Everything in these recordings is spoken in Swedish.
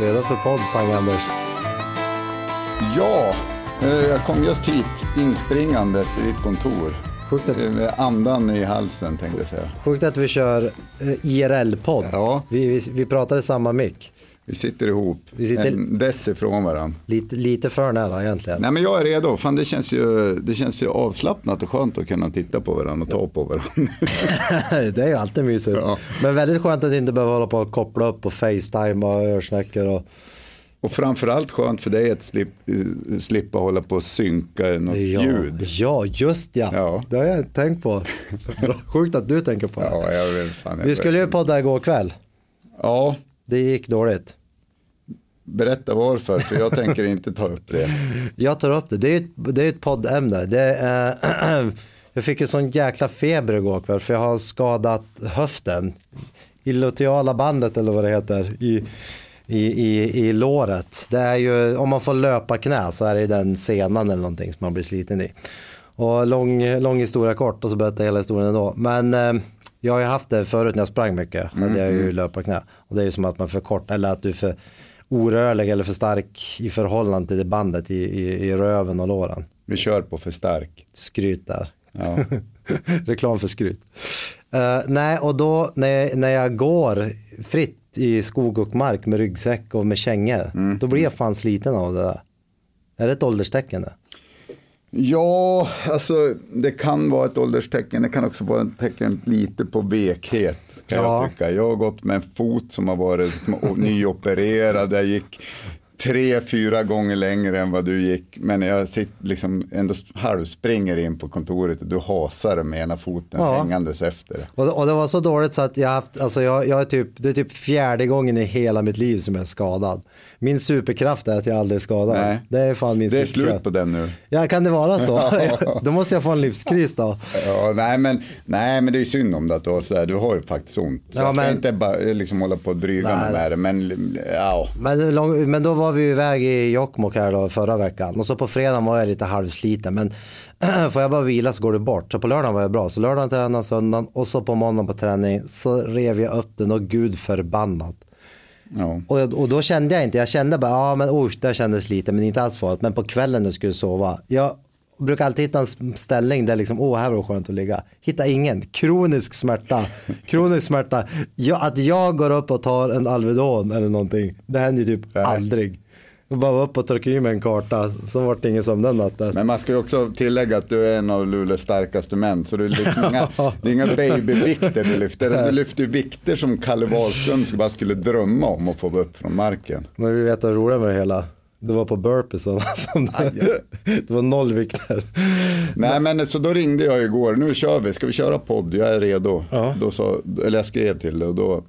Redo för podd, Pang-Anders? Ja, eh, jag kom just hit inspringandes till ditt kontor. Sjukt att, Eh, Med andan i halsen tänkte jag säga. sjukt att vi kör eh, IRL-podd. Ja. Vi, vi, vi pratar i samma mick. Vi sitter ihop, Vi sitter- en dess ifrån varandra. Lite, lite för nära egentligen. Nej men jag är redo, fan det känns ju, det känns ju avslappnat och skönt att kunna titta på varandra och ta på varandra. det är ju alltid mysigt. Ja. Men väldigt skönt att inte behöva hålla på och koppla upp och facetime och örsnäckor. Och, och framförallt skönt för dig att slip, slippa hålla på och synka något ja, ljud. ja, just ja. Ja. Det har jag tänkt på. Sjukt att du tänker på det. Ja, jag vet, fan, jag Vi skulle ju podda igår kväll. Ja, Det gick dåligt. Berätta varför, för jag tänker inte ta upp det. Jag tar upp det. Det är ett, det är ett poddämne. Det är, jag fick en sån jäkla feber igår kväll för jag har skadat höften. Iliotiala bandet eller vad det heter i, i, i, i låret. Det är ju, om man får löpa knä så är det ju den senan eller någonting som man blir sliten i. Och lång, lång historia kort och så berättar jag hela historien ändå. Men eh, jag har ju haft det förut när jag sprang mycket. Hade jag ju löparknä. Och det är ju som att man för kort eller att du för orörlig eller för stark i förhållande till det bandet i, i, i röven och låren. Vi kör på för stark. Skryt där. Ja. Reklam för skryt. Eh, nej, och då när jag, när jag går fritt i skog och mark med ryggsäck och med kängor, då blir jag fan sliten av det där. Är det ett ålderstecken det? Ja, alltså det kan vara ett ålderstecken. Det kan också vara ett tecken lite på vekhet. Kan Ja. jag tycka. Jag har gått med en fot som har varit nyopererad. Jag gick tre, fyra gånger längre än vad du gick. Men jag sitter liksom ändå halvspringer in på kontoret och du hasar med ena foten Ja. hängandes efter. Och, och det var så dåligt så att jag haft, alltså jag, jag är typ, det är typ fjärde gången i hela mitt liv som jag är skadad. Min superkraft är att jag aldrig är skadad. Nej. Det är fan min Det är superkraft. slut på den nu. Ja, kan det vara så? då måste jag få en livskris då. Ja, nej, men, nej, men det är synd om det att du har sådär. Du har ju faktiskt ont. Så Ja, jag ska men- inte bara liksom hålla på och dryga med det. Men ja, Men, lång, men då var vi iväg i Jokkmokk här då förra veckan och så på fredagen var jag lite halvsliten men får jag bara vila så går det bort. Så på lördagen var jag bra. Så lördagen tränade söndagen och så på måndagen på träning så rev jag upp den och gud förbannat. ja. Och, och då kände jag inte, jag kände bara, ja men oj, det kändes lite men inte alls farligt. Men på kvällen när jag skulle sova, jag brukar alltid hitta en ställning där liksom, åh här var det skönt att ligga. Hitta ingen, kronisk smärta. Kronisk smärta. Ja, att jag går upp och tar en Alvedon eller någonting, det händer ju typ Nej. aldrig. Jag bara var upp och tryckte i mig en karta, så var det ingen som den natten. Men man ska ju också tillägga att du är en av Luleås starkaste män. Så det är, liksom inga, det är inga babyvikter du lyfter. Du lyfter ju vikter som Kalle Wahlström bara skulle drömma om att få upp från marken. Men vi vet vad det roliga med det hela. Det var på burpeesen. Det var noll vikter. Nej men så då ringde jag igår. Nu kör vi. Ska vi köra podd? Jag är redo. Ja. Då sa, eller jag skrev till dig och då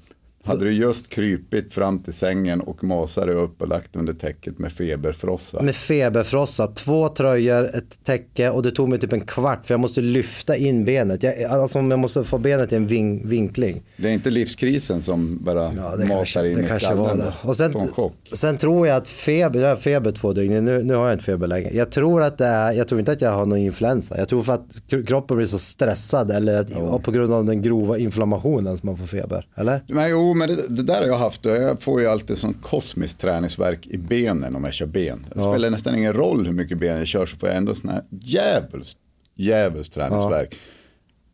hade du just krypit fram till sängen och masat dig upp och lagt under täcket med feberfrossa. Med feberfrossa, två tröjor, ett täcke och det tog mig typ en kvart för jag måste lyfta in benet. Jag, alltså jag måste få benet i en vin, vinkling. Det är inte livskrisen som bara Ja, matar kanske, in det i kanske var det. Och sen, sen tror jag att feber, jag har feber två dygn, nu, nu har jag inte feber längre. Jag tror att det är, jag tror inte att jag har någon influensa. Jag tror för att kro- kroppen blir så stressad eller att, och på grund av den grova inflammationen som man får feber. Eller? Men jo, men det, det där har jag haft. Jag får ju alltid sån kosmisk träningsverk i benen om jag kör ben. Det spelar nästan ingen roll hur mycket ben jag kör så får jag ändå sån här djävulskt, djävulskt träningsverk.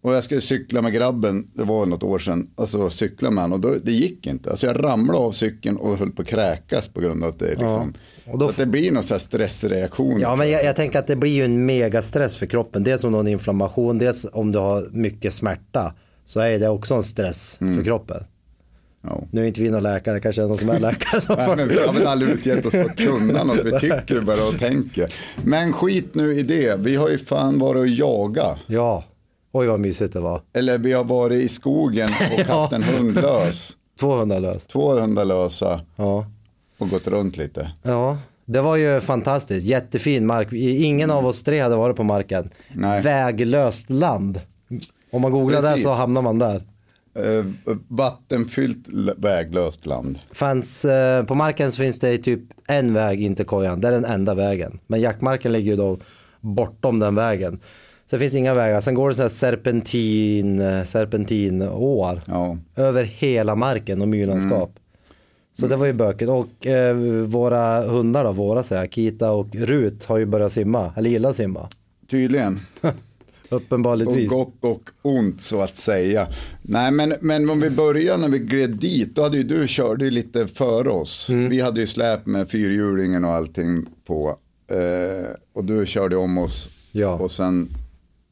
Och jag skulle cykla med grabben, det var något år sedan, alltså cykla med honom och då, det gick inte. Alltså jag ramlade av cykeln och höll på att kräkas på grund av att det liksom, Och då- så det blir någon sån här stressreaktion. Ja, men jag, jag tänker att det blir ju en megastress för kroppen. Dels om du har en inflammation, dels om du har mycket smärta. Så är det också en stress Mm. för kroppen. Ja. Nu är inte vi någon läkare, kanske är någon som är läkare som Nej, får... men vi har väl aldrig utgett oss för att kunna något, vi tycker ju bara och tänker. Men skit nu i det, vi har ju fan varit och jaga. Ja, oj vad mysigt det var. Eller vi har varit i skogen och haft en hund lös. 200 lös. Två hundar lösa Ja. och gått runt lite. ja, det var ju fantastiskt. Jättefin mark. Ingen av oss tre hade varit på marken. Nej. Väglöst land. Om man googlar Precis. där så hamnar man där. Eh, vattenfyllt väglöst land. Fanns, eh, på marken finns det typ en väg in till kojan. Det är den enda vägen. Men jaktmarken ligger ju då bortom den vägen. Sen finns inga vägar. Sen går det så här serpentin, eh, serpentinår. Ja. Över hela marken och myrlandskap. Mm. Så det var ju bökigt. Och eh, våra hundar då, våra säger Kita och Rut har ju börjat simma. Eller gillar simma. Tydligen. Och Uppenbarligen. gott och ont så att säga. Nej men, men om vi börjar när vi gled dit, då hade ju du körde ju lite före oss. Mm. Vi hade ju släp med fyrhjulingen och allting på. Eh, och du körde om oss. Ja. Och sen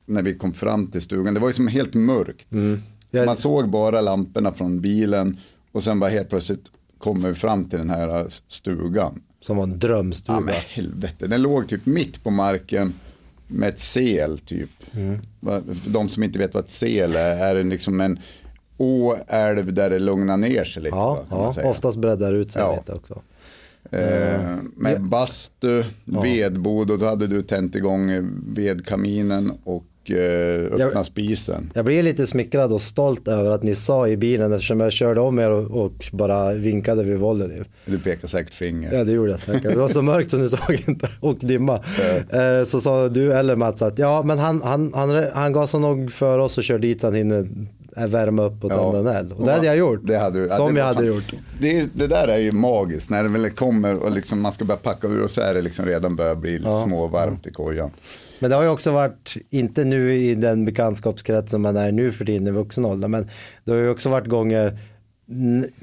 när vi kom fram till stugan, det var ju som helt mörkt. Så Mm. Jag- man såg bara lamporna från bilen och sen bara helt plötsligt kommer vi fram till den här stugan. Som var en drömstuga. Ja men helvete, den låg typ mitt på marken med ett sel typ. För de som inte vet vad ett sel är, är det liksom en åälv där det lugnar ner sig lite. Ja, va, ja oftast breddar ut sig Ja. lite också. Eh, med bastu, vedbod och då hade du tänt igång eh, vedkaminen och eh, öppnat Jag- spisen. Jag blir lite smickrad och stolt över att ni sa i bilen eftersom jag körde om er och, och bara vinkade vid volley. Du pekar säkert finger. Ja det gjorde jag säkert. Det var så mörkt så ni såg inte och dimma. Eh, Så sa du eller Mats att ja men han, han, han, han gasade nog för oss och körde dit så han hinner eh, värma upp och tända en eld. Och det hade jag gjort. Det hade du, ja, Som det jag hade fan- gjort. Det, det där är ju magiskt när det väl kommer och liksom man ska börja packa ur och så är det liksom redan börjar bli lite småvarmt i kojan. Men det har ju också varit, inte nu i den bekantskapskrets som man är nu för tiden i vuxen ålder, men det har ju också varit gånger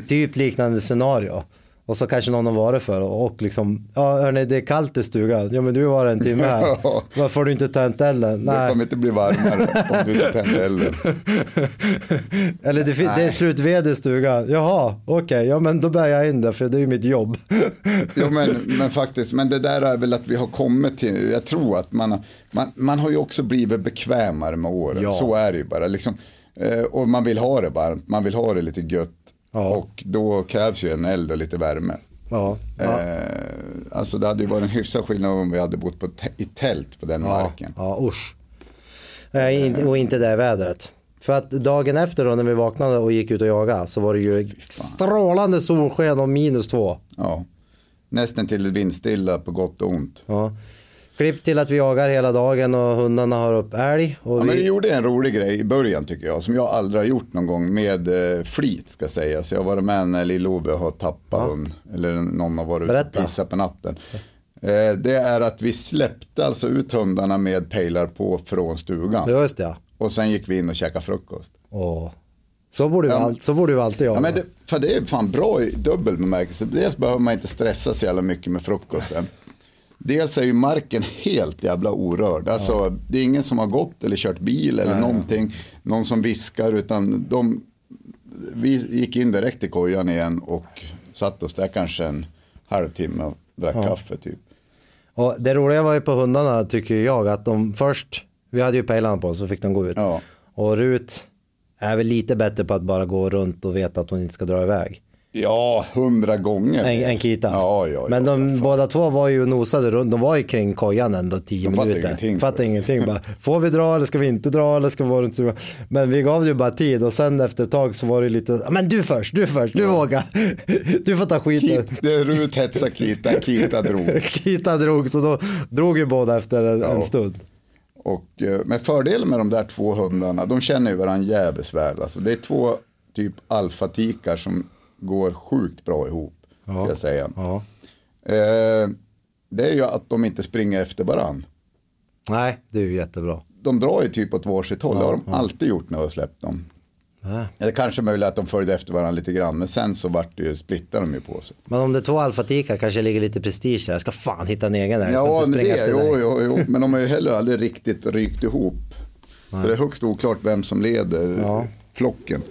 typ liknande scenario. Och så kanske någon har varit för och liksom, ja hörni det är kallt i stugan, ja men du var en timme här, varför har du inte tänt elden? Det Nej. kommer inte bli varmare om du inte tänder elden. Eller det, det är slutved i stugan, jaha okej, ja men då bär jag in det för det är ju mitt jobb. Jo, men, men faktiskt, men det där är väl att vi har kommit till, jag tror att man, har- man, man har ju också blivit bekvämare med åren, Ja. så är det ju bara. Liksom, eh, och man vill ha det varmt, man vill ha det lite gött. Ja. Och då krävs ju en eld och lite värme. Ja, ja. Eh, alltså det hade ju varit en hyfsad skillnad om vi hade bott i tält på den Ja, marken. ja usch. In- och inte det vädret. För att dagen efter då när vi vaknade och gick ut och jagade så var det ju strålande solsken och minus två. Ja. Nästan till vindstilla på gott och ont. Ja. Klipp till att vi jagar hela dagen och hundarna har upp älg. Och Ja, men vi vi, gjorde en rolig grej i början tycker jag, som jag aldrig har gjort någon gång med eh, flit ska sägas. Jag har varit med när Lill-Ove har tappat hund, eller någon har varit ute och Berätta. pissat på natten. Eh, det är att vi släppte alltså ut hundarna med pejlar på från stugan. Just det, ja. Och sen gick vi in och käkade frukost. Åh. Så borde, vi Ja, all, så borde vi alltid jaga. Ja, men det, för det är fan bra i dubbel bemärkelse. Dels behöver man inte stressa så jävla mycket med frukosten. Dels är ju marken helt jävla orörd. Alltså, Det är ingen som har gått eller kört bil eller någonting. Någon som viskar utan de, vi gick in direkt i kojan igen och satt oss där kanske en halvtimme och drack kaffe typ. Och det roliga var ju på hundarna tycker jag att de först, vi hade ju pejlarna på så fick de gå ut. Ja. Och Rut är väl lite bättre på att bara gå runt och veta att hon inte ska dra iväg. Ja, hundra gånger. En, en Kita. Ja, ja, ja. Men de båda två var ju nosade runt, de var ju kring kojan ändå tio De minuter. ingenting. Fattade ingenting. Bara, får vi dra eller ska vi inte dra eller ska vi runt? så- Men vi gav det ju bara tid och sen efter ett tag så var det lite, "Ja, men du först, du först, du vågar. Du får ta skiten. Kit, Rut hetsade Kita, Kita drog. Kita drog, så då drog ju båda efter en, en stund. Och eh, med fördelen med de där två hundarna, de känner ju varandra jävligt väl. Alltså, det är två typ alfatikar som går sjukt bra ihop, ska jag säga. Ja. Eh, det är ju att de inte springer efter varandra. Nej, det är ju jättebra. De drar ju typ åt varsitt håll, det har de alltid gjort när jag har släppt dem. Ja. Eller kanske möjligt att de följde efter varandra lite grann, men sen så vart det ju, splittade de ju på sig. Men om det är två alfatikar kanske ligger lite prestige här. Jag ska fan hitta en egen där. Jag Ja, men det, jo, jo, jo, men de har ju heller aldrig riktigt rykt ihop. Så det är högst oklart vem som leder Ja. flocken.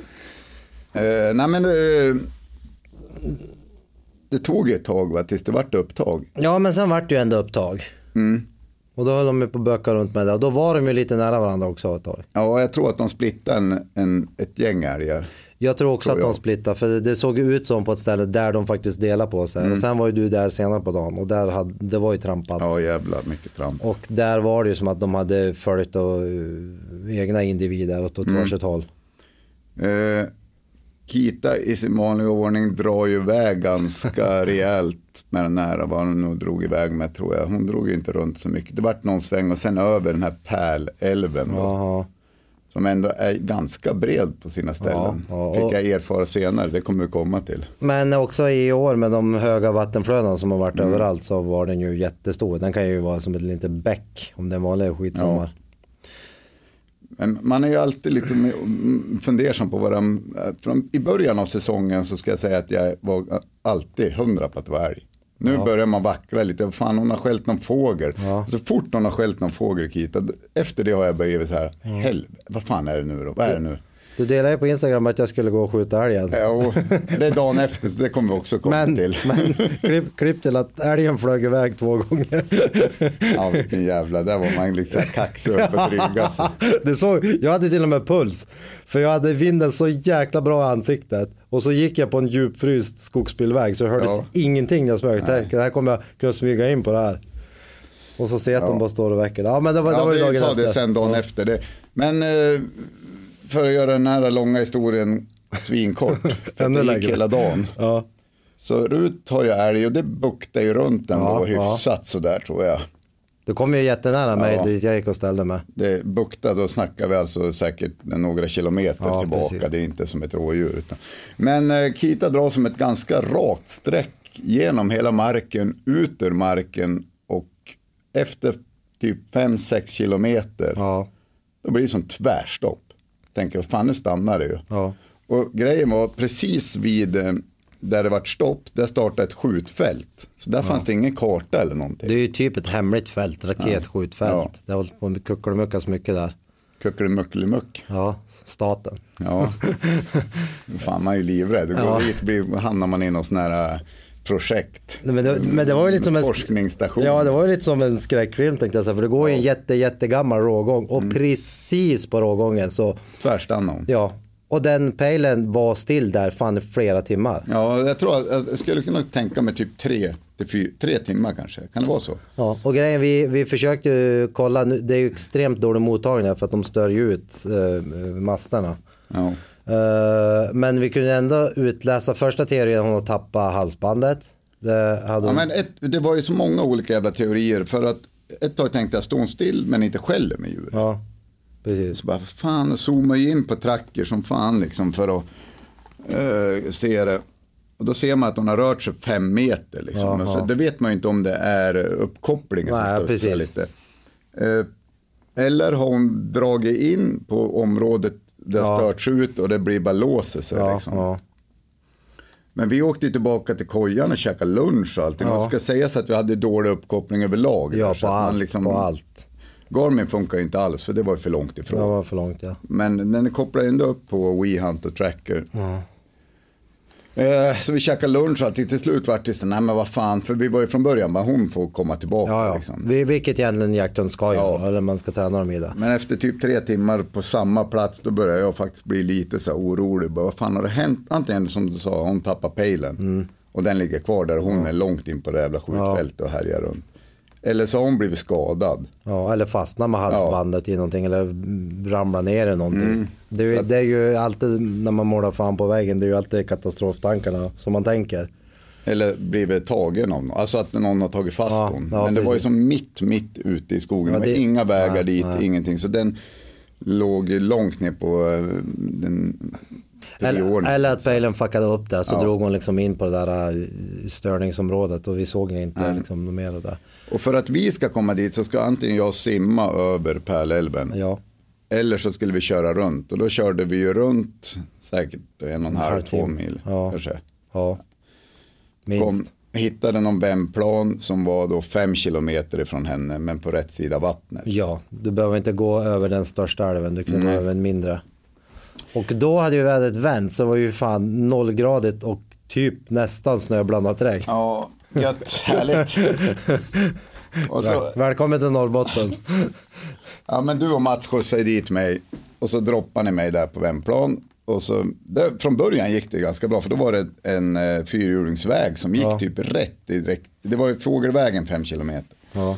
Eh, nej men eh, det tog ett tag va, tills det vart upptag. Ja, men sen vart det ju ändå upptag. Mm. Och då höll de ju på att böka runt med det. Och då var de ju lite nära varandra också ett tag. Ja, jag tror att de splittade en, en, ett gäng älgar. Jag tror också Tror att de splittade. För det, det såg ut som på ett ställe där de faktiskt delade på sig. Mm. Och sen var ju du där senare på dagen. Och där hade, det var ju trampat. Ja, jävlar mycket tramp. Och där var det ju som att de hade följt och, uh, egna individer åt, Mm. varsitt håll. Eh, Kita i sin vanliga ordning drar ju iväg ganska rejält med den här, vad hon nu drog iväg med tror jag. Hon drog ju inte runt så mycket. Det vart någon sväng och sen över den här pärlälven då, som ändå är ganska bred på sina ställen. Ja, ja, Fick jag erfara senare, det kommer vi komma till. Men också i år med de höga vattenflödena som har varit Mm. överallt så var den ju jättestor. Den kan ju vara som ett litet bäck om det är en vanlig skitsommar. Men man är ju alltid liksom fundersam på vad de, från, i början av säsongen så ska jag säga att jag var alltid hundra på att det var älg. Nu börjar man vackla lite, fan hon har skällt någon fågel. Ja. Så fort hon har skällt någon fågel Kita, efter det har jag blivit så här, Mm. helvete, vad fan är det nu då, vad är det nu? Du delade ju på Instagram att jag skulle gå och skjuta älgen. Ja, och det är dagen efter, så det kommer vi också komma Men, till. men klipp, klipp till att älgen flög iväg två gånger. Ja, vilken jävla, där var man här kaxig upp och dryg alltså. Det såg, jag hade till och med puls. För jag hade vinden så jäkla bra i ansiktet. Och så gick jag på en djupfryst skogsbilväg så det hördes Ja. ingenting när jag smög. Det här kommer jag kunna smyga in på det här. Och så ser jag att de bara står och väcker. Ja men det var, det Ja, var ju vi dagen tar efter. det sen dagen ja. efter. Det. Men eh, för att göra den här långa historien svinkort, för det gick hela dagen. Ja. Så Rut har ju älg och det buktar ju runt den Ja, då ja. hyfsat sådär tror jag. Du kom ju jättenära mig Ja. dit jag gick och ställde mig. Det buktar, då snackar vi alltså säkert några kilometer Ja, tillbaka. precis. Det är inte som ett rådjur. Utan. Men eh, Kita drar som ett ganska rakt streck genom hela marken, ut ur marken och efter typ 5-6 kilometer Ja. då blir det som tvärstopp. Tänker, fan nu stannar det ju. Ja. Och grejen var precis vid eh, där det vart stopp, där startade ett skjutfält. Så där fanns det ingen karta eller någonting. Det är ju typ ett hemligt fält, raketskjutfält. Ja. Det har hållit på med kuckelimuckas mycket där. Kuckelimuckelimuck. Ja, staten. Ja, fan man är ju livrädd. Går Ja. dit blir, hamnar man i någon sån här eh, projekt. Nej, Men det, men det var ju lite som en Forskningsstation. Ja, det var ju lite som en skräckfilm tänkte jag säga. För det går ju en jätte, jättegammal rågång. Och Mm. precis på rågången så, Tvärstannar hon. ja. Och den pejlen var still där fan flera timmar. Ja, jag tror att jag skulle kunna tänka mig typ tre, fyra, tre timmar kanske. Kan det vara så? Ja, och grejen vi, vi försökte ju kolla, nu- det är ju extremt dålig mottagning för att de stör ju ut eh, masterna. Ja. Eh, men vi kunde ändå utläsa första teorin hon har tappat halsbandet. Det hade Ja, hon, men ett, det var ju så många olika jävla teorier för att ett tag tänkte jag stå hon still men inte skäller med djur. ja, precis. Så bara fan zooma ju in på tracker som fan liksom för att eh, se det. Och då ser man att hon har rört sig fem meter liksom. Jaha. Och så, det vet man ju inte om det är uppkopplingen som studsar lite. Eh, eller har hon dragit in på området där Ja. störts ut och det blir bara låser sig Ja, liksom. ja. Men vi åkte tillbaka till kojan och käkade lunch och allting. Ja. Det ska sägas att vi hade dålig uppkoppling överlag. där, ja så på, allt, liksom- på allt. Garmin funkar ju inte alls för det var för långt ifrån. Det var för långt ja. Men den kopplar ändå upp på WeHunt och Tracker. Eh, så vi käkade lunch och allting. Till slut vart det så, nej men vad fan, för vi var ju från början bara hon får komma tillbaka. Ja, ja. Liksom. Vi- Vilket egentligen jakthund ska göra, Ja. eller man ska träna dem i det. Men efter typ tre timmar på samma plats då började jag faktiskt bli lite så här orolig. Bara, vad fan har det hänt? Antingen som du sa, hon tappar pejlen Mm. och den ligger kvar där hon är långt in på det jävla skjutfältet och härjar runt. Eller så har hon blivit skadad. Ja, eller fastna med halsbandet i någonting eller ramla ner i någonting. Mm. Det, är, ju- det är ju alltid när man målar fan på väggen, det är ju alltid katastroftankarna som man tänker. Eller blivit tagen av någon. Alltså att någon har tagit fast Ja, hon. ja, Men det var ju precis. som mitt, mitt ute i skogen. Ja, det var det- inga vägar nej, dit, nej. ingenting. Så den låg långt ner på eh, den Eller, eller att pejlen fuckade upp det så Ja. drog hon liksom in på det där äh, störningsområdet och vi såg inte liksom något mer av det. Och för att vi ska komma dit så ska antingen jag simma över Pärlälven. Ja, Eller så skulle vi köra runt och då körde vi ju runt säkert en och en halv, två mil Ja. kanske. ja. Kom, Minst. hittade någon vändplan som var då fem kilometer ifrån henne men på rätt sida vattnet. Ja, du behöver inte gå över den största älven, du kan Mm. gå över en mindre. Och då hade ju vädret vänt så var ju fan nollgradigt och typ nästan snöblandat regn. Ja, gött, härligt. och så, Väl- Välkommen till Norrbotten. ja men du och Mats skjutsade dit mig och så droppade ni mig där på vändplan. Och så, det, från början gick det ganska bra för då var det en eh, fyrhjulingsväg som gick Ja. typ rätt direkt. Det var ju Fågelvägen fem kilometer. Ja.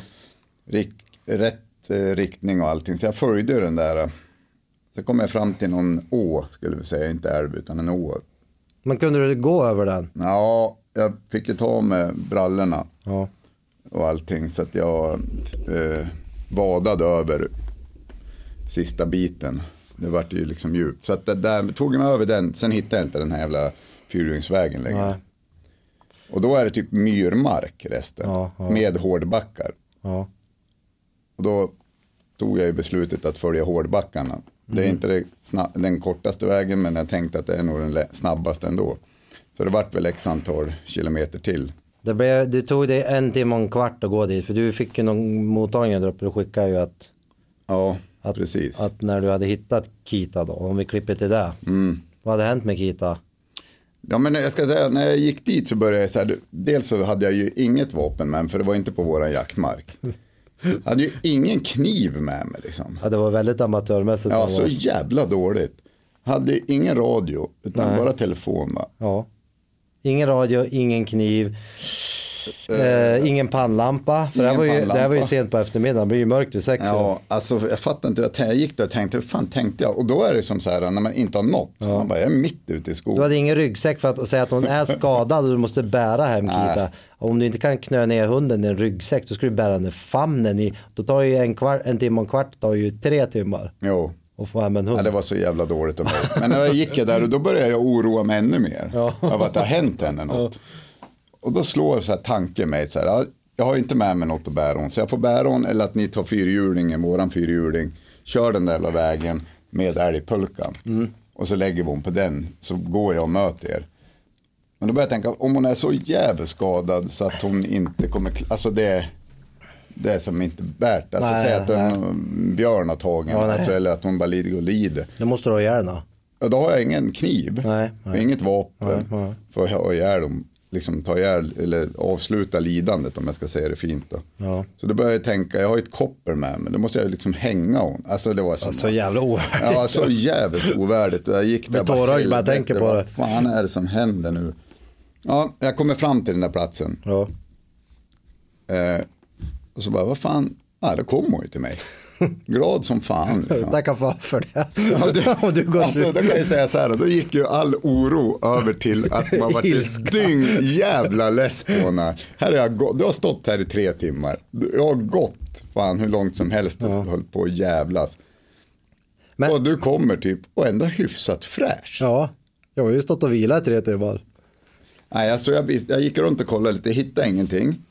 rik, rätt eh, riktning och allting. Så jag följde den där. Så kom jag fram till någon å, skulle vi säga, inte älv utan en å. Men kunde du gå över den? Ja, jag fick ju ta med brallorna Ja. och allting så att jag eh, vadade över sista biten. Det vart ju liksom djupt. Så att det där tog jag mig över den, sen hittade jag inte den här jävla fyrhjulingsvägen längre. Nej. Och då är det typ myrmark resten, Ja, ja. med hårdbackar. Ja. Och då tog jag ju beslutet att följa hårdbackarna. Det är inte det sna- den kortaste vägen men jag tänkte att det är nog den snabbaste ändå. Så det vart väl x antal kilometer till. Det, blev, det tog dig en timme och en kvart att gå dit för du fick ju någon mottagning där uppe. Du skickade ju att, Ja, att, precis. att när du hade hittat Kita då, om vi klipper till det. Mm. Vad hade hänt med Kita? Ja men jag ska säga, när jag gick dit så började jag så här, dels så hade jag ju inget vapen med mig för det var inte på våran jaktmark. Jag hade ju ingen kniv med mig liksom. Ja, det var väldigt amatörmässigt. Ja, så jävla dåligt. Hade ingen radio, utan bara telefon va. ja. Ingen radio, ingen kniv, eh, ingen pannlampa. För det här, ingen var ju, det här var ju pannlampa. sent på eftermiddagen, det blir ju mörkt vid sex. Ja, alltså jag fattar inte. Jag gick där och tänkte, hur fan tänkte jag? Och då är det som så här, när man inte har nått. Man bara, jag är mitt ute i Du skogen. hade ingen ryggsäck för att säga att hon är skadad och du måste bära hem Kita. Om du inte kan knö ner hunden i en ryggsäck då ska du bära famnen i. Då tar det ju en, kvart, en timme och en kvart, tar ju tre timmar Jo, att få hem en hund. ja, det var så jävla dåligt av mig. Men när jag gick där och då började jag oroa mig ännu mer. Av att det har hänt henne något. Och då slår så här tanken mig så här, ja, jag har inte med mig något att bära hon. Så jag får bära hon eller att ni tar fyrhjulingen, våran fyrhjuling, kör den där jävla vägen med älgpulkan. Och så lägger vi hon på den, så går jag och möter er. Men då börjar jag tänka, om hon är så jävligt skadad så att hon inte kommer, alltså det, det är som inte värt. Alltså Nej, säg att en björn har tagit Ja, alltså, eller att hon bara lider och lider. Det måste du ha ihjäl henne. Ja, då har jag ingen kniv, Nej, nej. inget vapen Nej, för att ha ihjäl dem, liksom ta ihjäl eller avsluta lidandet om jag ska säga det fint. Då. Ja. Så då började jag tänka, jag har ju ett koppel med mig, då måste jag liksom hänga hon. Alltså det var som, Så jävla ovärdigt. ja, så jävligt ovärdigt. Jag gick där tårögd bara jag tänker på vad det. fan är det som händer nu? Ja, jag kommer fram till den där platsen. Ja. Eh, och så bara, vad fan, ja, då kom hon ju till mig. Glad som fan. Liksom. Tackar fan för det. Ja, du, alltså, då kan jag säga så här, då gick ju all oro över till att man var ett dygn jävla less på henne. Här har jag gått, du har stått här i tre timmar. Jag har gått fan hur långt som helst och höll på att jävlas. Men- Och du kommer typ och ändå hyfsat fräsch. Ja, jag har ju stått och vilat i tre timmar. Nej, alltså jag, jag gick runt och kollade lite, hittade ingenting.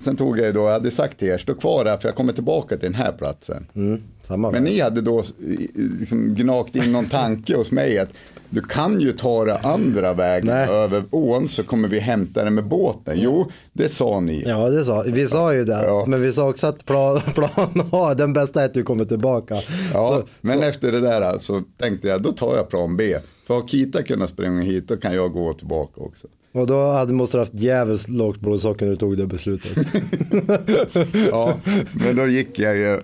Sen tog jag ju då, jag hade sagt till er, stå kvar här för jag kommer tillbaka till den här platsen. Mm, samma Men ni hade då liksom gnagt in någon tanke hos mig att du kan ju ta det andra vägen Nej. över ån så kommer vi hämta det med båten. Jo, det sa ni. Ja, det sa vi. sa ju det. Ja. Men vi sa också att plan, plan A, den bästa är att du kommer tillbaka. Ja, Så- men så- efter det där så tänkte jag, då tar jag plan B. För har Kita kunnat springa hit, då kan jag gå tillbaka också. Och då hade, måste du haft jävligt lågt blodsocker när du tog det beslutet. Ja, men då gick jag ju,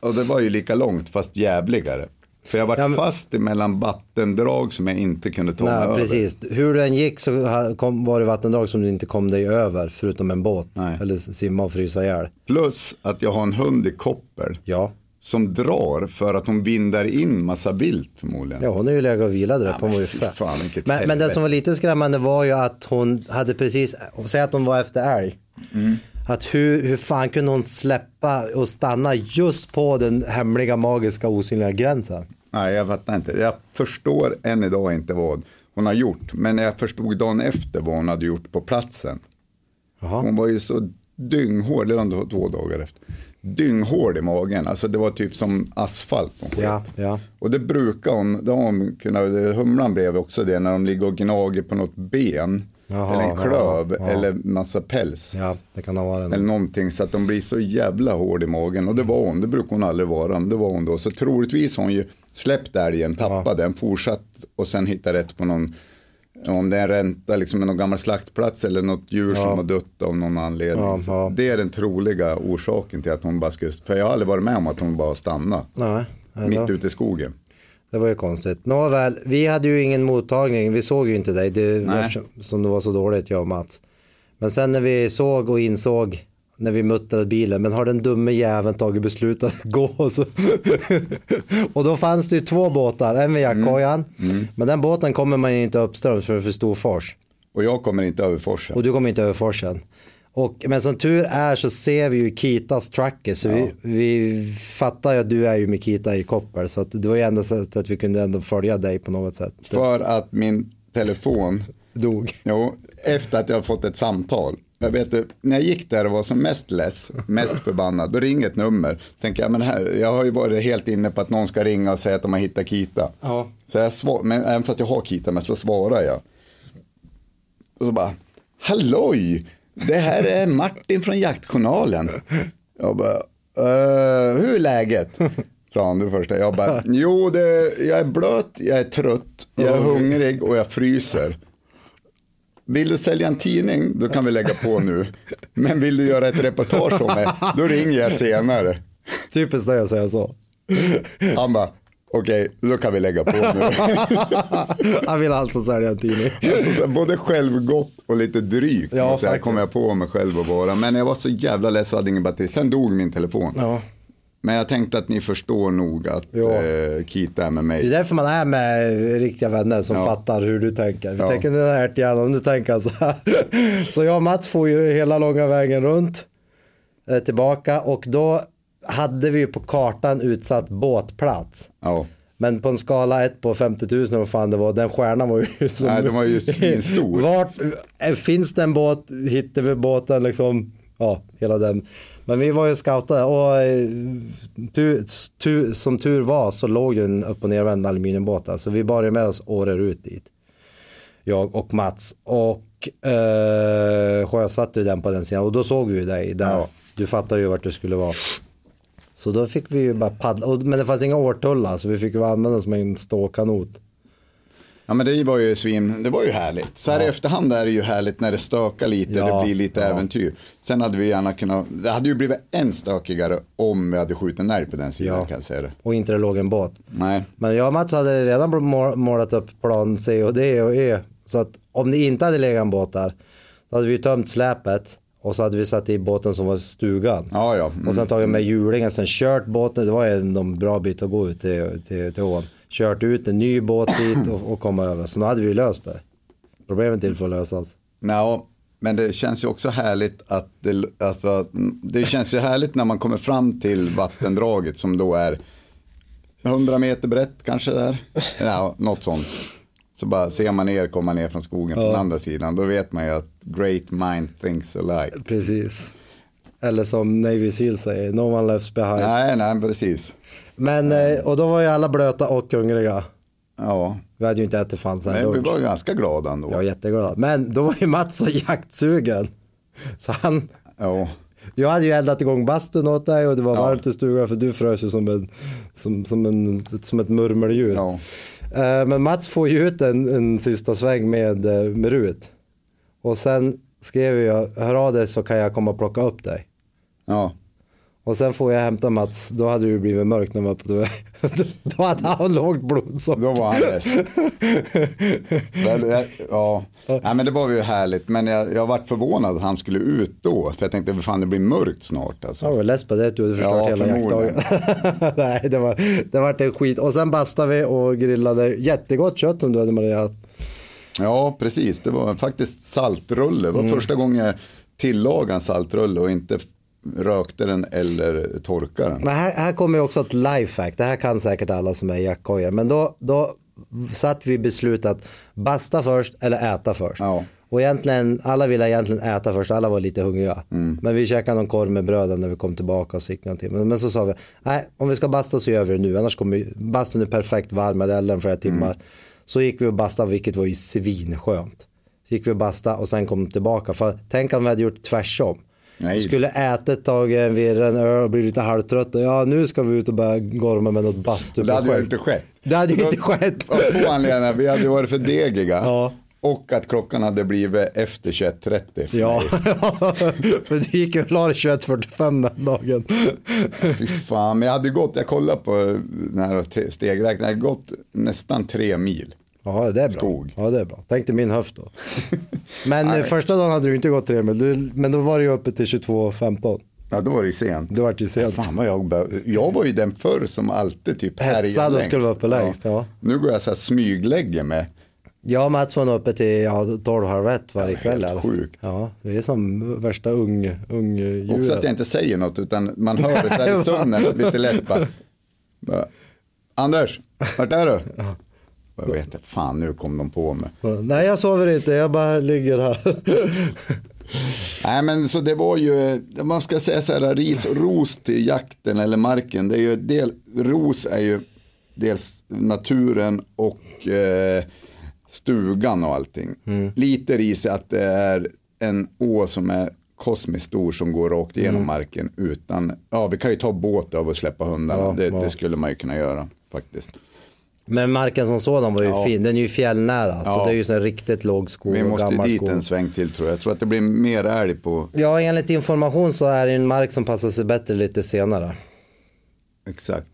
och det var ju lika långt fast jävligare. För jag var Ja, men- fast mellan vattendrag som jag inte kunde ta mig över. precis. Hur du än gick så kom, var det vattendrag som du inte kom dig över förutom en båt. Nej. Eller simma och frysa ihjäl. Plus att jag har en hund i koppel Ja. Som drar för att hon vindar in massa vilt förmodligen. ja, hon är ju legat och vilat där men Hon var ju fan, Men, men det helvete. som var lite skrämmande var ju att hon hade precis, säg att hon var efter älg. Mm. Att hur, hur fan kunde hon släppa och stanna just på den hemliga magiska osynliga gränsen? Nej, jag fattar inte. Jag förstår än idag inte vad hon har gjort. Men jag förstod dagen efter vad hon hade gjort på platsen. Jaha. Hon var ju så dynghård, eller två dagar efter. Dynghård i magen, alltså det var typ som asfalt. Ja, ja. Och det brukar har hon kunnat, humlan blev också det när de ligger och gnager på något ben. Jaha, eller en klöv, ja, eller massa päls. Ja, det kan ha varit Eller någonting så att de blir så jävla hård i magen. Och det var hon, det brukar hon aldrig vara. Men det var hon då. Så troligtvis har hon ju släppt älgen, tappat den, fortsatt och sen hittat rätt på någon, om det är en ränta, liksom någon gammal slaktplats eller något djur som har dött av någon anledning. Ja, ja. Det är den troliga orsaken till att hon bara skulle, för jag har aldrig varit med om att hon bara stannade. Nej, nej, Mitt ute i skogen. Det var ju konstigt. Nåväl, vi hade ju ingen mottagning. Vi såg ju inte dig. Det, som det var så dåligt, jag och Mats. Men sen när vi såg och insåg när vi muttrade bilen, men har den dumme jäveln tagit beslutet att gå? Så och då fanns det ju två båtar, en vid jaktkojan, men den båten kommer man ju inte uppströms för för stor fors. Och jag kommer inte över forsen. Och du kommer inte över forsen. Och, men som tur är så ser vi ju Kitas tracker så vi, vi fattar ju att du är ju med Kita i koppel så att det var ju enda sättet att vi kunde ändå följa dig på något sätt. För att min telefon Dog. Jo, efter att jag fått ett samtal. Jag vet, när jag gick där och var som mest less, mest förbannad, då ringer ett nummer. Tänker jag, men här, jag har ju varit helt inne på att någon ska ringa och säga att de har hittat Kita. Ja. Så jag svar, men även för att jag har Kita, men så svarar jag. Och så bara, halloj, det här är Martin från Jaktjournalen. Jag bara, "Eh, hur är läget? Sa han det första. Jag bara, jo, det, jag är blöt, jag är trött, jag är hungrig och jag fryser. Vill du sälja en tidning, då kan vi lägga på nu. Men vill du göra ett reportage om mig, då ringer jag senare. Typiskt dig att säga så. Han bara, okej, då kan vi lägga på nu. Han vill alltså sälja en tidning. Alltså, både självgott och lite drygt. Ja, så här kom jag på mig själv att vara. Men jag var så jävla less och hade ingen batteri. Sen dog min telefon. Ja. Men jag tänkte att ni förstår nog att Ja. eh, Kita är med Det är mig. därför man är med riktiga vänner som Ja. fattar hur du tänker. Vi Ja. tänker den här ärthjärnan, du tänker så här. Så jag och Mats får ju hela långa vägen runt eh, tillbaka och då hade vi ju på kartan utsatt båtplats. Ja. Men på en skala 1 på 50 000 vad fan det var, den stjärnan var ju som... Nej, den var ju svinstor. Vart, eh, finns det en båt, hittar vi båten liksom, ja, hela den. Men vi var ju scoutade och eh, tu, tu, som tur var så låg ju en upp och nervänd aluminiumbåt där. Så vi bar ju med oss året ut dit. Jag och Mats. Och eh, sjösatte ju den på den sidan och då såg vi ju dig där. Ja. Du fattade ju vart du skulle vara. Så då fick vi ju bara paddla, men det fanns inga årtullar så vi fick ju använda som en ståkanot. Ja, men det var ju svin, det var ju härligt. Så här i efterhand är det ju härligt när det stökar lite, Ja, det blir lite ja. äventyr. Sen hade vi gärna kunnat, det hade ju blivit än stökigare om vi hade skjutit en älg på den sidan Ja. kan jag säga det. Och inte det låg en båt. Nej, Men jag och Mats hade redan må- målat upp plan C och D och E. Så att om det inte hade legat en båt där, då hade vi tömt släpet och så hade vi satt i båten som var stugan. ja ja. Mm. Och sen tagit med hjulingen, sen kört båten, det var en bra bit att gå ut till, till, till ån. Kört ut en ny båt dit och, och komma över. Så nu hade vi löst det. Problemen till för att lösas. Ja, men det känns ju också härligt att det, alltså, det känns ju härligt när man kommer fram till vattendraget som då är 100 meter brett kanske där. Ja, något sånt. Så bara ser man er komma ner från skogen från andra sidan. Då vet man ju att great mind thinks alike. Precis. Eller som Navy Seal säger, no one left behind. Nej, nej, precis. Men, eh, och då var ju alla blöta och hungriga. Ja, Vi hade ju inte ätit fan sen men vi var ganska glada ändå. Jag var jätteglad. Men då var ju Mats så jaktsugen. Så han, Ja, jag hade ju eldat igång bastun åt dig och det var Ja. varmt i stugan för du frös ju som, en, som, som, en, som ett murmeldjur. ja. Eh, Men Mats får ju ut en, en sista sväng med, eh, med Rut. Och sen skrev jag, hör av dig så kan jag komma och plocka upp dig. Ja. Och sen får jag hämta Mats, då hade det blivit mörkt när man var på. Då hade han lågt blodsocker. Då var han. Väl, jag- ja. Nej, men det var ju härligt. Men jag, jag varit förvånad att han skulle ut då. För jag tänkte, fan det blir mörkt snart. Alltså. Jag var less på det, att du hade förstört Ja, hela jaktdagen. Nej, det var, det var en skit. Och sen bastade vi och grillade jättegott kött som du hade marinerat. Ja, precis. Det var faktiskt saltrulle. Det var första gången jag tillagade en saltrulle och inte rökte den eller torkade den. Men här, här kommer också ett lifehack. Det här kan säkert alla som är jaktkojar. Men då, då satt vi beslutat att basta först eller äta först. Ja. Och egentligen, alla ville egentligen äta först, alla var lite hungriga. Men vi käkade någon korv med bröd när vi kom tillbaka och så gick någon timme. Men så sa vi, nej om vi ska basta så gör vi det nu, annars kommer bastun är perfekt varm, hade elden flera timmar. Så gick vi och bastade, vilket var ju svinskönt. Så gick vi och bastade och sen kom tillbaka. För tänk om vi hade gjort tvärsom. Nej. Skulle äta ett tag, en virre, en öl och bli lite halvtrötta. Ja, nu ska vi ut och börja gorma med något bastu. Det hade ju inte skett. Det hade ju inte skett. Av två anledningar. Vi hade varit för degiga. Ja. Och att klockan hade blivit efter 21.30. för Ja, för du gick och la dig 21.45 den dagen. Fy fan, men jag hade gått, jag kollade på den här te- stegräknaren, jag hade gått nästan tre mil. Ja, det är bra. Skog. Ja, det är bra. Tänk dig min höft då. Men eh, första dagen hade du inte gått tre mil, du, men då var det ju uppe till 22.15. Ja, då var det ju sent. Det vart ju sent. Fan vad jag, bör- jag var ju den förr som alltid typ härjade Hetsad och längst. skulle vara uppe längst, ja. Nu går jag så här smyglägger med. Jag och Mats var nog uppe till ja, 12 halv ett varje Ja, kväll. helt sjukt. Ja, vi är som värsta ung, ung Också att djuret. jag inte säger något utan man hör det så här i sömnen lite lätt bara, Anders, vart är du? Och Jag vet inte, fan nu kom de på mig. Nej, jag sover inte, jag bara ligger här. Nej men så det var ju, man ska säga så här, ris och ros till jakten eller marken. Det är ju del, ros är ju dels naturen och eh, stugan och allting. Lite ris är att det är en å som är kosmiskt stor som går rakt igenom marken utan, ja vi kan ju ta båt över och släppa hundarna. Ja, det, ja. det skulle man ju kunna göra faktiskt. Men marken som sådan var ju Ja. fin, den är ju fjällnära. Så Ja. det är ju så här riktigt låg skog Vi måste gammal dit skog. en sväng till tror jag. Jag tror att det blir mer älg på, Ja, enligt information så är det en mark som passar sig bättre lite senare. Exakt.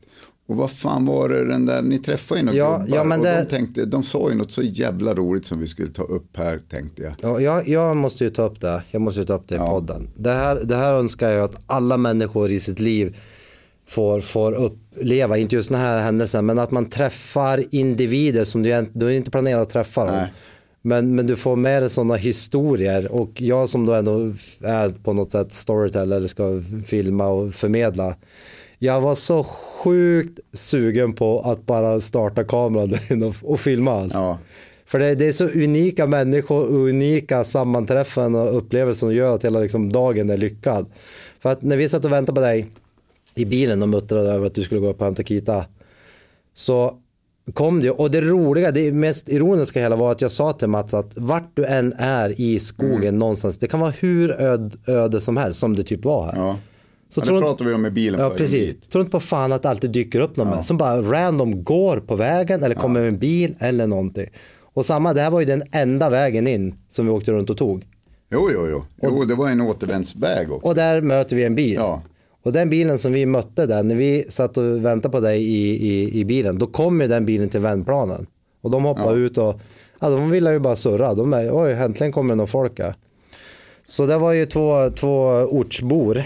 Och vad fan var det den där, ni träffade ju några Ja, gubbar ja, men och det- de, tänkte, de sa ju något så jävla roligt som vi skulle ta upp här tänkte jag. Ja, jag, jag måste ju ta upp det. Jag måste ju ta upp det i Ja. podden. Det här, det här önskar jag att alla människor i sitt liv får, får uppleva. Inte just den här händelsen, men att man träffar individer som du, du inte planerat att träffa. Dem. Nej. Men, men du får med dig sådana historier och jag som då ändå är på något sätt storyteller eller ska filma och förmedla. Jag var så sjukt sugen på att bara starta kameran där inne och, och filma allt. Ja. För det, det är så unika människor och unika sammanträffanden och upplevelser som gör att hela liksom, dagen är lyckad. För att när vi satt och väntade på dig i bilen och muttrade över att du skulle gå upp och hämta Kita så kom det och det roliga, det mest ironiska hela var att jag sa till Mats att vart du än är i skogen Mm. någonstans, det kan vara hur öd, öde som helst som det typ var här. Ja. Så ja, tror det pratade vi om i bilen Ja precis. Tror inte på fan att det alltid dyker upp någon med, som bara random går på vägen eller kommer med en bil eller någonting. Och samma, det här var ju den enda vägen in som vi åkte runt och tog. Jo, jo, jo. Jo, det var en återvändsväg också. Och där möter vi en bil. Ja. Och den bilen som vi mötte där, när vi satt och väntade på dig i, i, i bilen, då kom ju den bilen till vändplanen. Och de hoppade ut och, ja, de ville ju bara surra. De är, oj, äntligen kommer det någon folk här. Så det var ju två, två ortsbor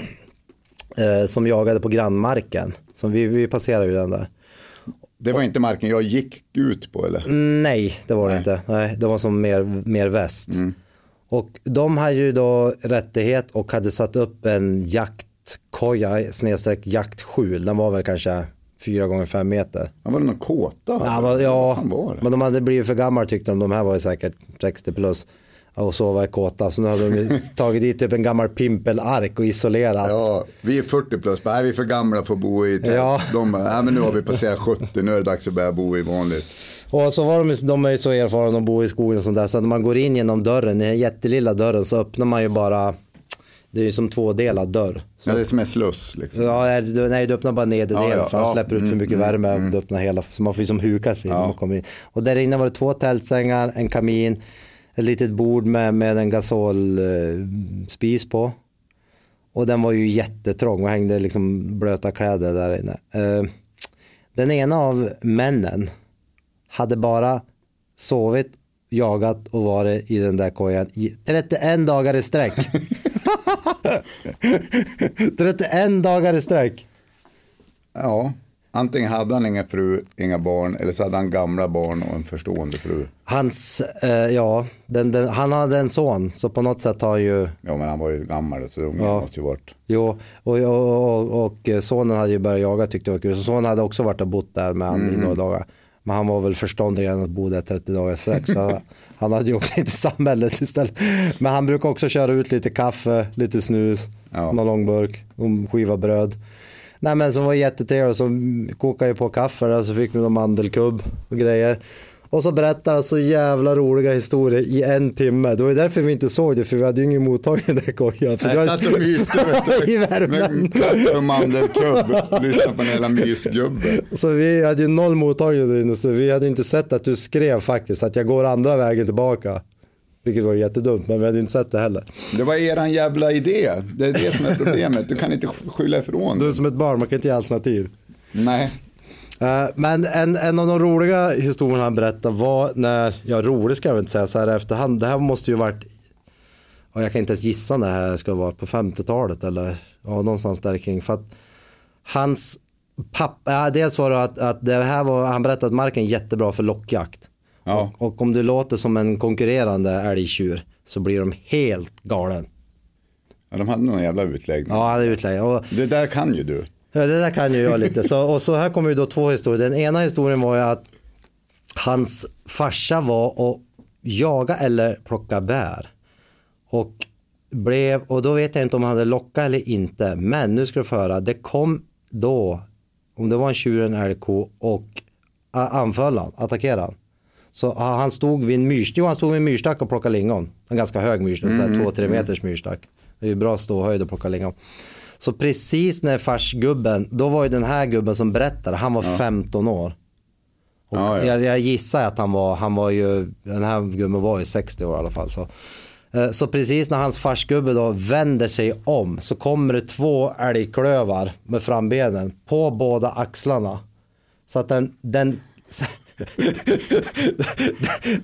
eh, som jagade på grannmarken. Som vi, vi passerade ju den där. Det var inte marken jag gick ut på eller? Nej, det var det inte. Nej, det var som mer, mer väst. Och de hade ju då rättighet och hade satt upp en jaktkoja snedstreck jaktskjul. Den var väl kanske fyra gånger fem meter. Ja, var det någon kåta? Ja, men, Vad ja var det? men de hade blivit för gamla tyckte de. De här var ju säkert 60 plus. Och sova i kåta. Så nu hade de tagit dit typ en gammal pimpelark och isolerat. Ja, vi är 40 plus, nej vi är för gamla för att bo i tält. Ja. De nej men nu har vi passerat 70, nu är det dags att börja bo i vanligt. Och så var de, de är ju så erfarna att bo i skogen och sånt där. Så när man går in genom dörren, den här jättelilla dörren så öppnar man ju bara Det är ju som tvådelad dörr. Så, Ja, det är som en sluss liksom. ja, nej, du, nej, du öppnar bara nederdelen Ja, ja, för ja. släpper ut för Mm, mycket mm, värme. mm. Du öppnar hela, så man får ju som huka sig när Ja. man kommer in. Och där inne var det två tältsängar, en kamin, ett litet bord med, med en gasolspis på. Och den var ju jättetrång och hängde liksom blöta kläder där inne. Eh, den ena av männen hade bara sovit, jagat och varit i den där kojan i 31 dagar i sträck. 31 dagar i sträck. Ja, antingen hade han inga fru, inga barn, eller så hade han gamla barn och en förstående fru. Hans, eh, ja, den, den, han hade en son så på något sätt har ju, Ja, men han var ju gammal så ungen Ja. måste ju varit. jo, och, och, och, och sonen hade ju börjat jaga tyckte det var kul. Så sonen hade också varit och bott där med han i några dagar. Men han var väl förståndig redan att bo där 30 dagar sträck. Så han hade ju åkt in till samhället istället. Men han brukar också köra ut lite kaffe, lite snus, Ja. någon långburk, en skiva bröd. Nej men som var jättetrevligt, så kokade ju på kaffe där, så fick vi någon mandelkubb och grejer. Och så berättar han så jävla roliga historier i en timme. Det var ju därför vi inte såg det, för vi hade ju ingen mottagning där kojan. För Jag satt och myste I värmen. med mandelkubb lyssnade på en jävla mysgubbe. Så vi hade ju noll mottagning där inne, så vi hade inte sett att du skrev faktiskt att jag går andra vägen tillbaka. Vilket var jättedumt, men vi hade inte sett det heller. Det var eran jävla idé. Det är det som är problemet. Du kan inte skylla ifrån Du är som ett barn, man kan inte ge alternativ. Nej. Eh, Men en, en av de roliga historierna han berättade var när, ja rolig ska jag väl inte säga så här efterhand, det här måste ju varit, ja, jag kan inte ens gissa när det här ska vara på 50-talet eller ja, någonstans där kring. För att hans pappa, ja, dels var det att, att det här var, han berättade att marken är jättebra för lockjakt. Ja. Och, och om du låter som en konkurrerande älgtjur så blir de helt galen. Ja, de hade någon jävla utläggning. Ja, det är utlägg. Och, Det där kan ju du. Ja, det där kan ju jag lite. Så, och så här kommer ju då två historier. Den ena historien var ju att hans farsa var och jaga eller plocka bär. Och, blev, och då vet jag inte om han hade lockat eller inte. Men nu ska du få höra, det kom då, om det var en tjur eller en älgko och anföll han, attackerade han. Så han stod vid en myrstack, han stod vid en myrstack och plockade lingon. En ganska hög myrstack, mm, två, tre meters myrstack. Det är ju bra ståhöjd att plocka lingon. Så precis när farsgubben, då var ju den här gubben som berättade, han var 15 år. Och Ja, ja. Jag, jag gissar att han var, han var ju, den här gubben var ju 60 år i alla fall. Så. Eh, Så precis när hans farsgubbe då vänder sig om så kommer det två älgklövar med frambenen på båda axlarna. Så att den, den,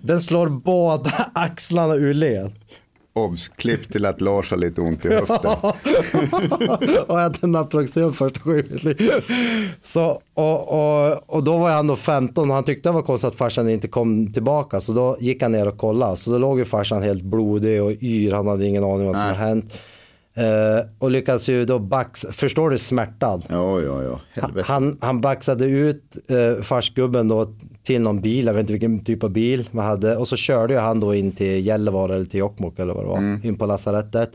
den slår båda axlarna ur led. Obs, klipp till att Lars har lite ont i höften. och jag en Naproxen första gången i mitt liv. Så, och, och, och då var han då 15 och han tyckte det var konstigt att farsan inte kom tillbaka. Så då gick han ner och kollade. Så då låg ju farsan helt blodig och yr. Han hade ingen aning vad som hade hänt. Eh, och lyckades ju då bax, förstår du smärtad? Ja, ja, ja. Helvete. Han, han baxade ut eh, farsgubben då till någon bil, jag vet inte vilken typ av bil man hade. Och så körde ju han då in till Gällivare eller till Jokkmokk eller vad det var, in på lasarettet.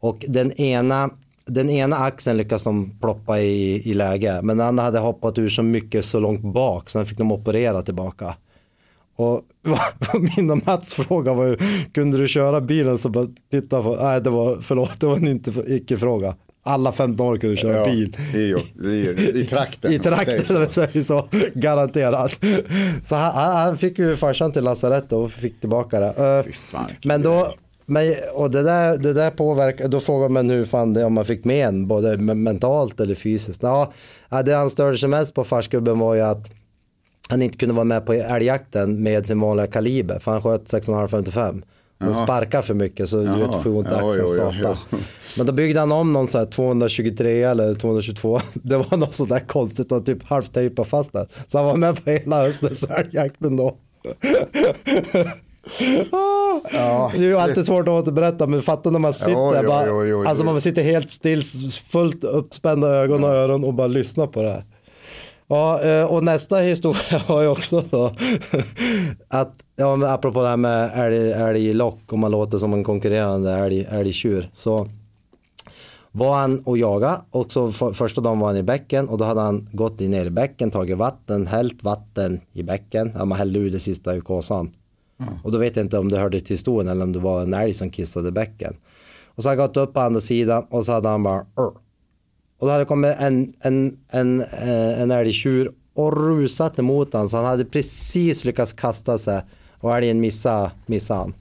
Och den ena, den ena axeln lyckades de ploppa i, i läge, men den andra hade hoppat ur så mycket så långt bak så den fick de operera tillbaka. Och min och Mats fråga var ju, kunde du köra bilen så bara titta på, nej det var, förlåt det var en inte, icke-fråga. Alla 15 år kunde köra Ja, bil. i, i, I trakten. I man säger trakten, så. så. så garanterat. Så han, han fick ju farsan till lasarett och fick tillbaka det. Eh, fan, men då, men, och det där, det där påverkar, då frågar man hur fan det, om man fick med en, både me- mentalt eller fysiskt. Ja, det han störde sig mest på farsgubben var ju att han inte kunde vara med på älgjakten med sin vanliga kaliber, för han sköt 6,5-55. Han sparkade för mycket så du vet, får ont i Ja, axeln. satan. Men då byggde han om någon så här 223 eller 222. Det var något sådär konstigt och typ halvtejpa fast det. Så han var med på hela höstens älgjakten då. Ja, det är ju alltid svårt att återberätta men fatta när man sitter Jo, jo, bara, jo, jo, alltså jo. man sitter helt still, fullt uppspända ögon och öron och bara lyssnar på det här. Ja, eh, och nästa historia var ju också då att, ja, men apropå det här med älg, älglock och man låter som en konkurrerande älg, älgtjur så var han och jaga och så för, första dagen var han i bäcken och då hade han gått in ner i bäcken, tagit vatten, hällt vatten i bäcken, ja, man hällde ur det sista i kåsan. Och då vet jag inte om det hörde till historien eller om det var en älg som kissade i bäcken. Och så hade jag gått upp på andra sidan och så hade han bara. Och då hade det kommit en, en, en, eh, en älgtjur och rusat emot honom så han hade precis lyckats kasta sig och älgen missade, missade han.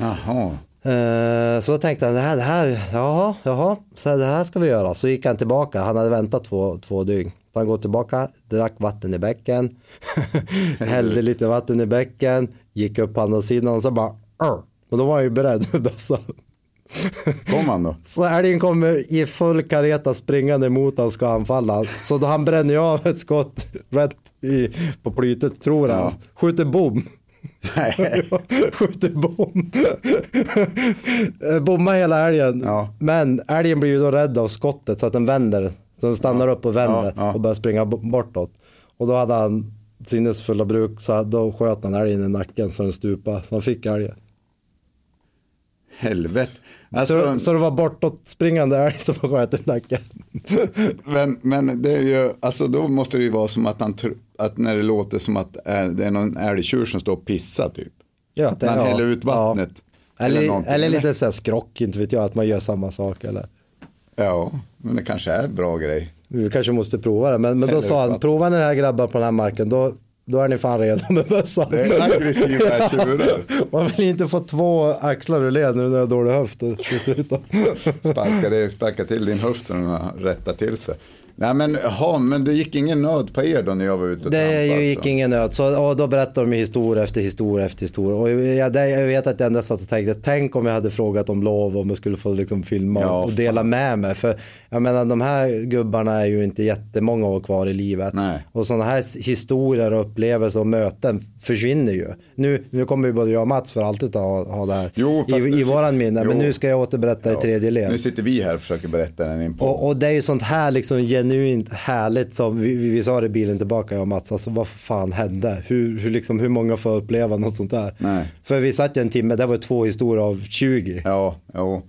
Jaha. Eh, Så då tänkte han, det här, det här, jaha, jaha, så det här ska vi göra. Så gick han tillbaka, han hade väntat två, två dygn. Så han går tillbaka, drack vatten i bäcken, hällde lite vatten i bäcken, gick upp på andra sidan och så bara, "Arr." och då var han ju beredd med bössan. Kom han då? Så älgen kommer i full kareta springande mot han ska anfalla. Så då han bränner ju av ett skott rätt i, på plytet tror han. Skjuter bom. Skjuter bom. Eh, Bommar hela älgen. Ja. Men älgen blir ju då rädd av skottet så att den vänder. Så den stannar upp och vänder Ja, ja. och börjar springa bortåt. Och då hade han sinnesfulla bruk så då sköt han älgen i nacken så den stupade. Så han fick älgen. Helvete. Alltså, Så, så det var bortåt springande älg som sköt i nacken. men, men det är ju, alltså då måste det ju vara som att han, att när det låter som att äh, det är någon älgtjur som står och pissar typ. Ja, När han häller ut vattnet. Ja. Eller, någonting. eller lite så här skrock, inte vet jag, att man gör samma sak. Eller. Ja, men det kanske är en bra grej. Vi kanske måste prova det. Men, men då sa han, prova när det här grabbar på den här marken, då, då är ni fan redo med bössan. Det är aggressiva tjurar. Man vill inte få två axlar ur led nu när jag har dålig höft dessutom. Sparka, det, sparka till din höft så den har rättat till sig. Nej men, aha, men det gick ingen nöd på er då när jag var ute och Det trampade, ju gick alltså. ingen nöt. Så, och då berättar de historia efter historia efter historia. Och jag, jag vet att jag ändå satt och tänkte, tänk om jag hade frågat om lov om jag skulle få liksom filma Ja, och dela med mig. För jag menar de här gubbarna är ju inte jättemånga år kvar i livet. Nej. Och sådana här historier och upplevelser och möten försvinner ju. Nu, nu kommer ju både jag och Mats för alltid att ha, ha det här Jo, i, i våran minne. Men Jo. nu ska jag återberätta i tredje led. Nu sitter vi här och försöker berätta den in på. Och, och det är ju sånt här liksom genuint härligt som vi, vi, vi sa det i bilen tillbaka jag och Mats, alltså vad fan hände? Hur, hur, liksom, hur många får uppleva något sånt där? Nej. För vi satt ju en timme, det var två historier av 20. Ja, jo.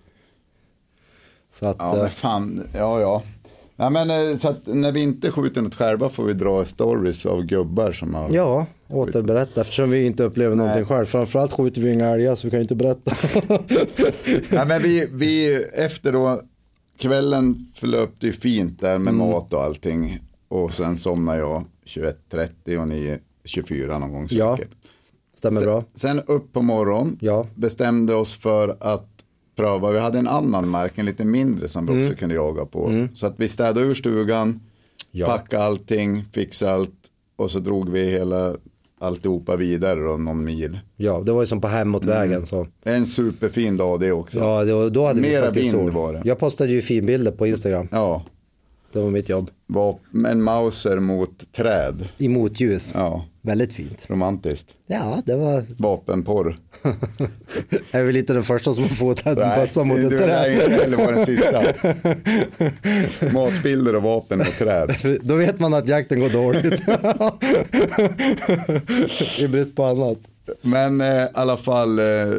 Så att, Ja, eh, men fan, ja, ja. Nej, men eh, så när vi inte skjuter något själva får vi dra stories av gubbar som har... ja, återberätta eftersom vi inte upplever någonting själv. Framförallt skjuter vi inga älgar så vi kan inte berätta. Nej, men vi, vi, efter då, kvällen förlöpte ju fint där med mat och allting. Och sen somnade jag 21.30 och ni 24 någon gång Ja. säkert. Stämmer bra. Sen upp på morgon, Ja. bestämde oss för att pröva, vi hade en annan mark, en lite mindre som vi Mm. också kunde jaga på. Så att vi städade ur stugan, Ja. packade allting, fixade allt och så drog vi hela alltihopa vidare då, någon mil. Ja, det var ju som på hemåtvägen så. En superfin dag det också. Ja, det var, då hade vi Mera faktiskt vind sol. var det. Jag postade ju finbilder på Instagram. Ja, Det var mitt jobb. var en Mauser mot träd. I motljus. Ja, Väldigt fint. romantiskt. Ja, det var Vapenporr. Jag är väl inte den första som har fotat en bössa mot ett träd. inte heller vara den sista. Matbilder och vapen och träd. Då vet man att jakten går dåligt. I brist på annat. Men eh, i alla fall, eh, eh,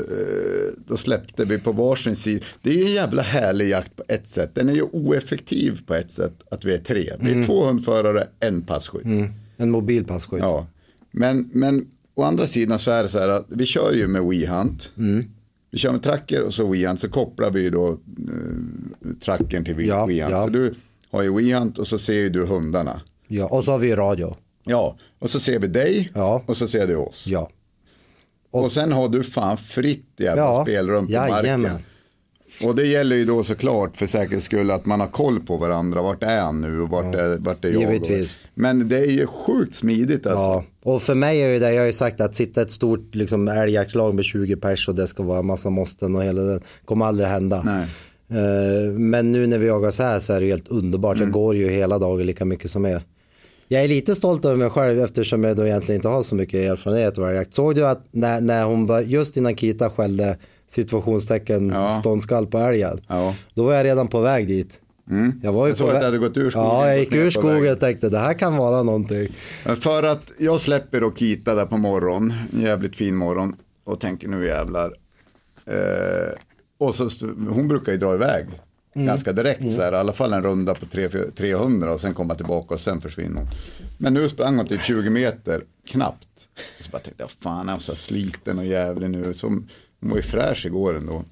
då släppte vi på varsin sida. Det är ju en jävla härlig jakt på ett sätt. Den är ju oeffektiv på ett sätt att vi är tre. Vi är två hundförare, en passkytt. En mobil passkytt. Ja. Men, men å andra sidan så är det så här att vi kör ju med WeHunt. Vi kör med tracker och så WeHunt så kopplar vi ju då eh, trackern till Ja, WeHunt. ja. Så du har ju WeHunt och så ser ju du hundarna. Ja, och så har vi radio. Ja, och så ser vi dig Ja. och så ser du oss. Ja. Och, sen har du fan fritt jävla Ja, spelrum på jajamän. marken. Och det gäller ju då såklart för säkerhets skull att man har koll på varandra. Vart är han nu och vart, är, vart är jag? Givetvis. Men det är ju sjukt smidigt alltså. Ja, och för mig är ju det, jag har ju sagt att sitta ett stort liksom, älgjaktslag med 20 pers och det ska vara massa måsten och hela det kommer aldrig hända. Nej. Eh, men nu när vi jagar så här så är det helt underbart. Mm. Jag går ju hela dagen lika mycket som er. Jag är lite stolt över mig själv eftersom jag då egentligen inte har så mycket erfarenhet av älgjakt. Såg du att när, när hon bör, just innan Kita skällde situationstecken Ja. ståndskall på älgen. Ja. Då var jag redan på väg dit. Jag, var ju Jag såg på att du hade gått ur skogen, Ja, jag gick ur skogen och tänkte det här kan vara någonting. Men För att jag släpper då Kita där på morgon, en jävligt fin morgon och tänker nu jävlar. Eh, och så, hon brukar ju dra iväg ganska direkt så här, i alla fall en runda på 300 300 och sen komma tillbaka och sen försvinner hon. Men nu sprang hon typ 20 meter, knappt. Så bara tänkte jag, fan jag är så sliten och jävlig nu. Så hon var ju fräsch igår ändå.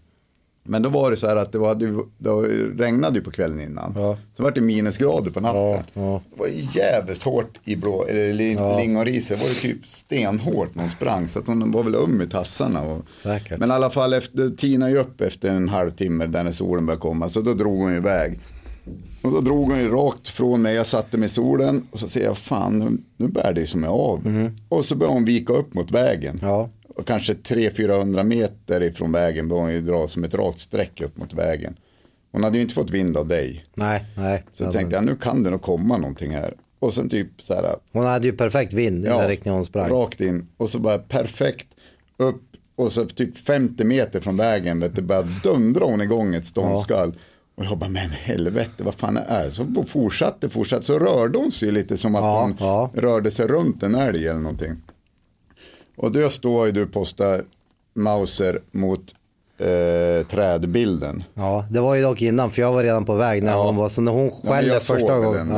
Men då var det så här att det, var, det regnade ju på kvällen innan. Ja. Så var det minusgrader på natten. Ja, ja. Det var ju jävligt hårt i blå, eller li, Ja. lingonriset. Det var ju typ stenhårt när hon sprang. Så att hon var väl öm i tassarna. Och, Säkert. Men i alla fall, efter, tinade ju upp efter en halvtimme där när solen började komma. Så då drog hon ju iväg. Och så drog hon ju rakt från mig. Jag satte mig i solen. Och så ser jag, fan nu, nu bär det som är av. Och så började hon vika upp mot vägen. Ja. Och kanske 300-400 meter ifrån vägen började hon ju dra som ett rakt streck upp mot vägen. Hon hade ju inte fått vind av dig. Nej, nej. Så jag Alltså, tänkte jag, nu kan det nog komma någonting här. Och sen typ så här, Hon hade ju perfekt vind i den riktningen hon sprang. rakt in. Och så bara perfekt upp. Och så typ 50 meter från vägen, vet du, bara dundra hon igång ett ståndskall. Och jag bara, men helvete, vad fan är det? Så fortsatte, fortsatte, så rörde hon sig lite som att Ja, hon ja. rörde sig runt en älg eller någonting. Och då står ju du posta Mauser mot eh, trädbilden. Ja, det var ju dock innan för jag var redan på väg när Ja. hon var, så när hon Ja, skällde jag första gången.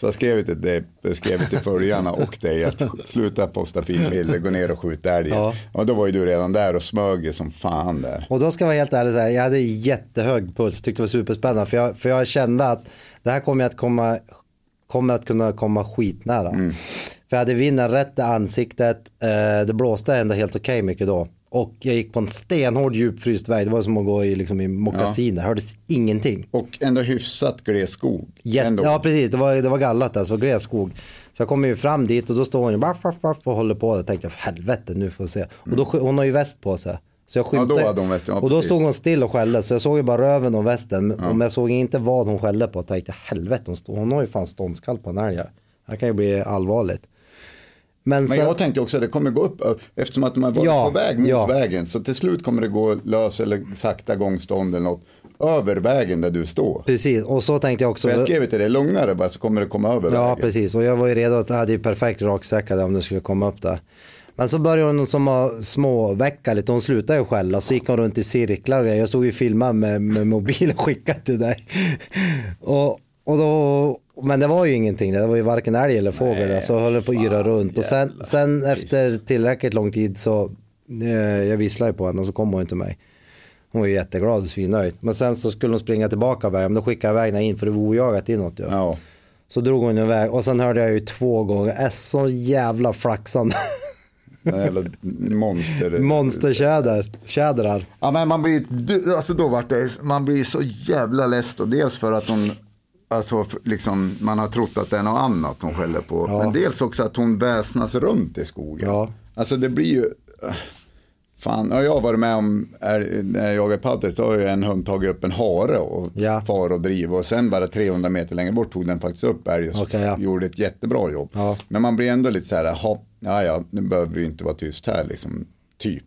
Så jag skrev till, dig, jag skrev till följarna och dig att sluta posta filmbilder, gå ner och skjuta älgen. Ja. Och då var ju du redan där och smög som fan där. Och då ska jag vara helt ärlig, så här, jag hade jättehög puls, tyckte det var superspännande. För jag, för jag kände att det här kommer att, komma, kommer att kunna komma skitnära. Mm. För jag hade vinden rätt i ansiktet, eh, det blåste ändå helt okej mycket då. Och jag gick på en stenhård djupfryst väg, det var som att gå i, liksom, i mockasiner, hördes ingenting. Och ändå hyfsat gles skog. Jätte, ja precis, det var, det var gallat alltså, gles skog. Så jag kommer ju fram dit och då står hon ju baff, baff, baff, och håller på. Jag tänkte för helvete nu får vi se. Och då, sk- hon har ju väst på sig. Så jag skymtade, då hade hon väst, ja, och då stod hon still och skällde. Så jag såg ju bara röven och västen. Men jag såg inte vad hon skällde på. Jag tänkte helvete hon, stod, hon har ju fan ståndskall på en älg. Det här kan ju bli allvarligt. Men, Men sen, jag tänkte också att det kommer gå upp, eftersom att de har varit Ja, på väg mot ja. vägen. Så till slut kommer det gå lös eller sakta gångstånd eller något. Över vägen där du står. precis, och så tänkte jag också. Så jag skrev till dig, lugnare bara så kommer det komma över Ja, vägen. precis. Och jag var ju redo att jag hade ju perfekt raksträcka där om det skulle komma upp där. Men så började hon som att småväcka lite. Hon slutade ju skälla. Så gick hon runt i cirklar och. Jag stod ju och filmade med, med mobilen och skickade till dig. Och, och då, men det var ju ingenting. Det var ju varken älg eller fågel. Så jag höll på att yra runt. Och sen, sen efter tillräckligt lång tid så eh, jag visslade ju på henne och så kom hon till mig. Hon var ju jätteglad och svinnöjd. Men sen så skulle hon springa tillbaka vägen. Men då skickade jag iväg henne in för det var ojagat inåt. ju. Ja. Så drog hon iväg och sen hörde jag ju två gånger, är så jävla flaxande. Jävla monster. Monstertjäder, tjädrar. Ja men man blir, alltså då vart det, man blir så jävla less då. Dels för att hon, alltså liksom, man har trott att det är något annat hon skäller på. Ja. Men dels också att hon väsnas runt i skogen. Ja. Alltså det blir ju, äh, fan, ja, jag har varit med om, är, när jag jagar padel så har ju en hund tagit upp en hare och Ja. far och driv. Och sen bara 300 meter längre bort tog den faktiskt upp älg och Okej, ja. gjorde ett jättebra jobb. Ja. Men man blir ändå lite så här, "Jaha, ja ja, nu behöver vi inte vara tyst här liksom, typ.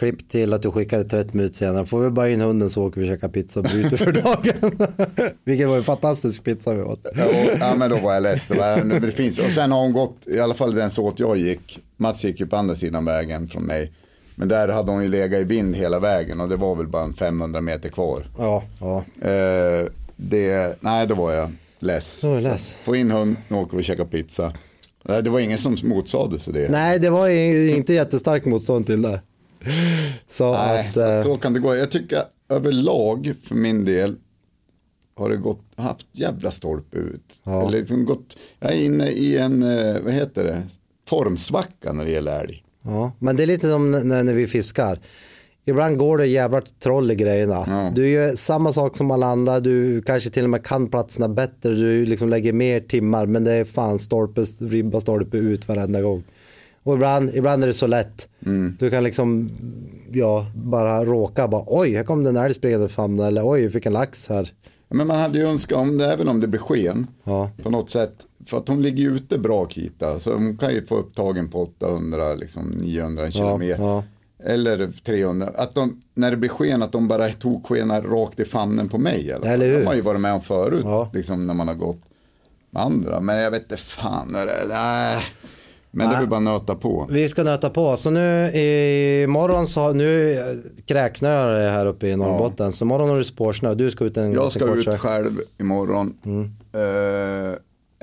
Klipp till att du skickade 30 minuter senare. Får vi bara in hunden så åker vi och käkar pizza och bryter för dagen. Vilket var en fantastisk pizza vi åt. Ja, och, ja men då var jag less. Det, finns, och sen har hon gått, i alla fall den såt jag gick, Mats gick ju på andra sidan vägen från mig. Men där hade hon ju legat i vind hela vägen och det var väl bara en 500 meter kvar. Ja, ja. Eh, det, nej då var jag less. Var less. Få in hund, nu åker vi och käkar pizza. Nej, Det var ingen som motsade sig det. Nej, det var inte jättestarkt motstånd till det. Så Nej, att, så, eh, så kan det gå. Jag tycker överlag för min del har det gått, haft jävla stolpe ut. Ja. Eller liksom gått, jag är inne i en, eh, vad heter det, formsvacka när det gäller älg. Ja, men det är lite som när, när vi fiskar. Ibland går det jävla troll i grejerna. Ja. Du gör samma sak som alla andra, du kanske till och med kan platserna bättre, du liksom lägger mer timmar, men det är fan stolpe, ribba stolpe ut varenda gång. Och ibland, ibland är det så lätt. Mm. Du kan liksom, ja, bara råka, bara oj, här kom den älg springande fram, eller oj, jag fick en lax här. Men man hade ju önskat om det, även om det blir sken, Ja. på något sätt. För att hon ligger ute bra Kita, så hon kan ju få upptagen på 800, liksom 900 kilometer. ja. Eller 300. Att de, när det blir sken, att de bara tog skenar rakt i famnen på mig. fall. Eller hur? De har ju varit med om förut, liksom när man har gått med andra. Men jag vet inte fan, det, nej. Men det är väl bara nöta på. Vi ska nöta på. Så nu i morgon så, nu kräksnöar det här uppe i Norrbotten. Så imorgon har du spårsnö. Du ska ut en Jag ska ut själv imorgon. Mm. Eh,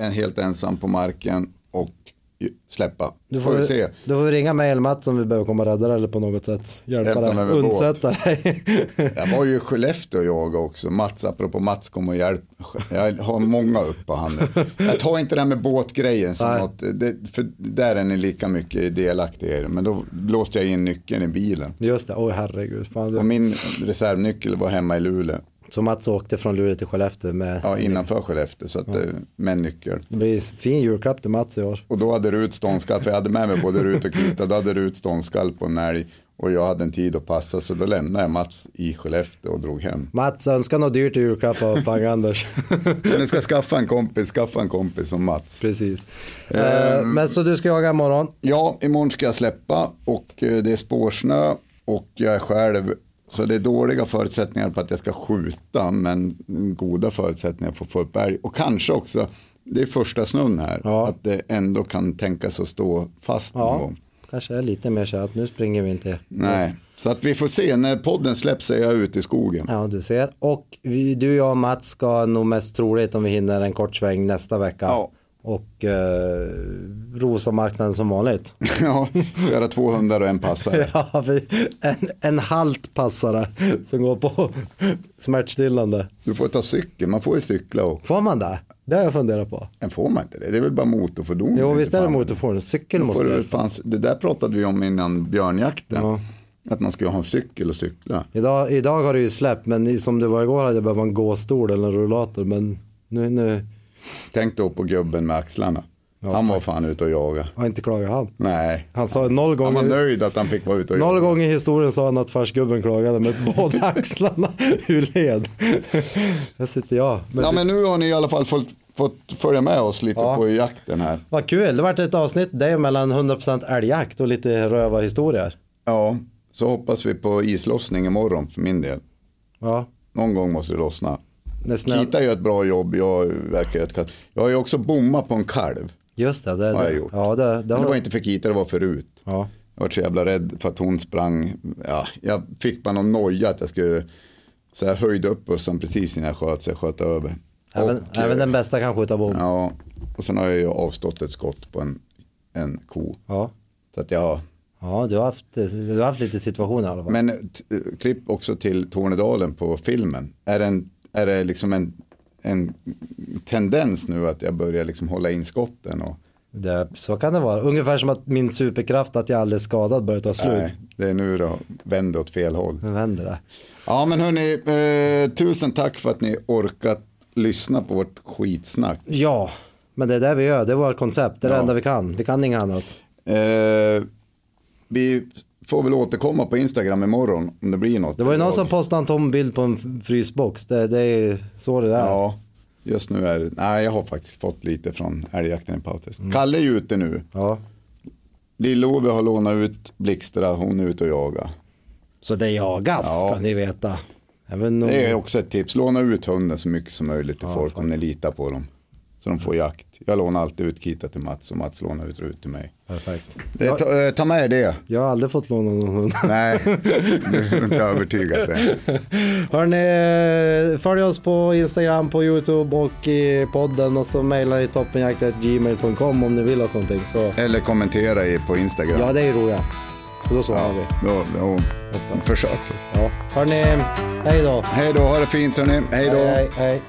en helt ensam på marken. Och släppa. Du får vi se. Du får ringa mig eller Mats om vi behöver komma och rädda dig eller på något sätt hjälpa dig, undsätta dig. Jag var ju i Skellefteå jag också. Mats, apropå Mats kom och hjälp. Jag har många upp på handen. Jag tar inte det här med båtgrejen som Nej. något, det, för där är ni lika mycket delaktiga i det. Men då blåste jag in nyckeln i bilen. Just det, oj herregud. Fan, Och du. min reservnyckel var hemma i Luleå. Så Mats åkte från Luleå till Skellefteå med, Ja, innanför Skellefteå. Så att, eh, med nyckel. det blir fin julklapp till Mats i år. Och då hade Rut ståndskall, för jag hade med mig både Rut och Krita, då hade Rut ståndskall på en älg och jag hade en tid att passa så då lämnade jag Mats i Skellefteå och drog hem. Mats önskar något dyrt i julklapp av Pang-Anders. Men ni ska skaffa en kompis, skaffa en kompis som Mats. Precis. Eh, men så du ska jaga imorgon? Ja, imorgon ska jag släppa och eh, det är spårsnö och jag är själv. Så det är dåliga förutsättningar på att jag ska skjuta men goda förutsättningar för att få upp älg. Och kanske också, det är första snön här, Ja. att det ändå kan tänkas att stå fast någon Ja, gång. kanske är lite mer så att nu springer vi inte. Nej, så att vi får se. När podden släpps är jag ute i skogen. Ja, du ser. Och vi, du, jag och Mats ska nog mest troligt om vi hinner en kort sväng nästa vecka. Ja. Och eh, rosa marknaden som vanligt. Ja, göra två hundar och en passare. ja, en, en halt passare som går på smärtstillande. Du får ta cykel, man får ju cykla och Får man det? Det har jag funderat på. en får man inte det? Det är väl bara motorfordon? Jo, visst är det motorfordon. Cykel måste du, fanns, det där pratade vi om innan björnjakten. Ja. Att man skulle ha en cykel och cykla. Idag, idag har det ju släppt, men som det var igår hade jag behövt en gåstol eller en rullator. Men nu, nu Tänk då på gubben med axlarna. Ja, han var faktiskt. fan ute och jaga. har inte klagat han. Nej, Han sa noll han var gånger, nöjd att han fick vara ute och noll jaga. gånger i historien sa han att farsgubben klagade med båda axlarna ur led. Där sitter jag. Men Ja, men nu har ni i alla fall fått, fått följa med oss lite Ja. på jakten här. Vad kul, det vart ett avsnitt det är mellan 100% älgjakt och lite röva historier. Ja, så hoppas vi på islossning imorgon för min del. Ja, Någon gång måste det lossna. Snö... Kita gör ett bra jobb, jag verkar göra ett katt. Jag har ju också bommat på en kalv. Just det, det, Har jag det. gjort. Ja, det, det, Men det har... var inte för Kita, det var förut. ja. Jag var så jävla rädd för att hon sprang. Ja, jag fick bara någon noja att jag skulle. Så jag höjde upp bussen precis innan jag sköt så jag sköt över. Även, Och, även eh, den bästa kan skjuta bom. Ja. Ja, och sen har jag ju avstått ett skott på en, en ko. Ja. Så att jag, du, har haft, du har haft lite situationer i alla fall. men klipp också till Tornedalen på filmen. Är det, en, är det liksom en, en tendens nu att jag börjar liksom hålla in skotten? Och, Det, så kan det vara. Ungefär som att min superkraft att jag aldrig är skadad börjar ta slut. nej, det är nu då vänder åt fel håll. Nu vänder det. Ja men hörni, eh, tusen tack för att ni orkat lyssna på vårt skitsnack. Ja, men det är det vi gör. Det är vårt koncept. Det är det Ja. enda vi kan. Vi kan inget annat. Eh, vi får väl återkomma på Instagram imorgon om det blir något. Det var ju någon som postade en tom bild på en frysbox. Det, det är så det är. Ja, just nu är det, nej jag har faktiskt fått lite från älgjakten i Pautes. Mm. Kalle är ju ute nu. Ja. Lill-Ove har lånat ut Blixtra, hon är ute och jagar. Så det jagas Ja. ska ni veta. Även om... Det är också ett tips, låna ut hunden så mycket som möjligt till folk om ni litar på dem. Så de får jakt. Jag lånar alltid ut Kita till Mats och Mats lånar ut Rut till mig. Perfekt. Det, ta, eh, ta med det. Jag har aldrig fått låna någon hund. Nej, du är inte övertygad. Hörni, följ oss på Instagram, på YouTube och i podden och så mejla i toppenjakt.gmail.com om ni vill ha någonting. Så Eller kommentera i på Instagram. ja, det är roligast. Och då svarar vi. Då, då, försök. Ja. Hörni, hej då. Hej då, ha det fint hörni. Hej då. hej, hej.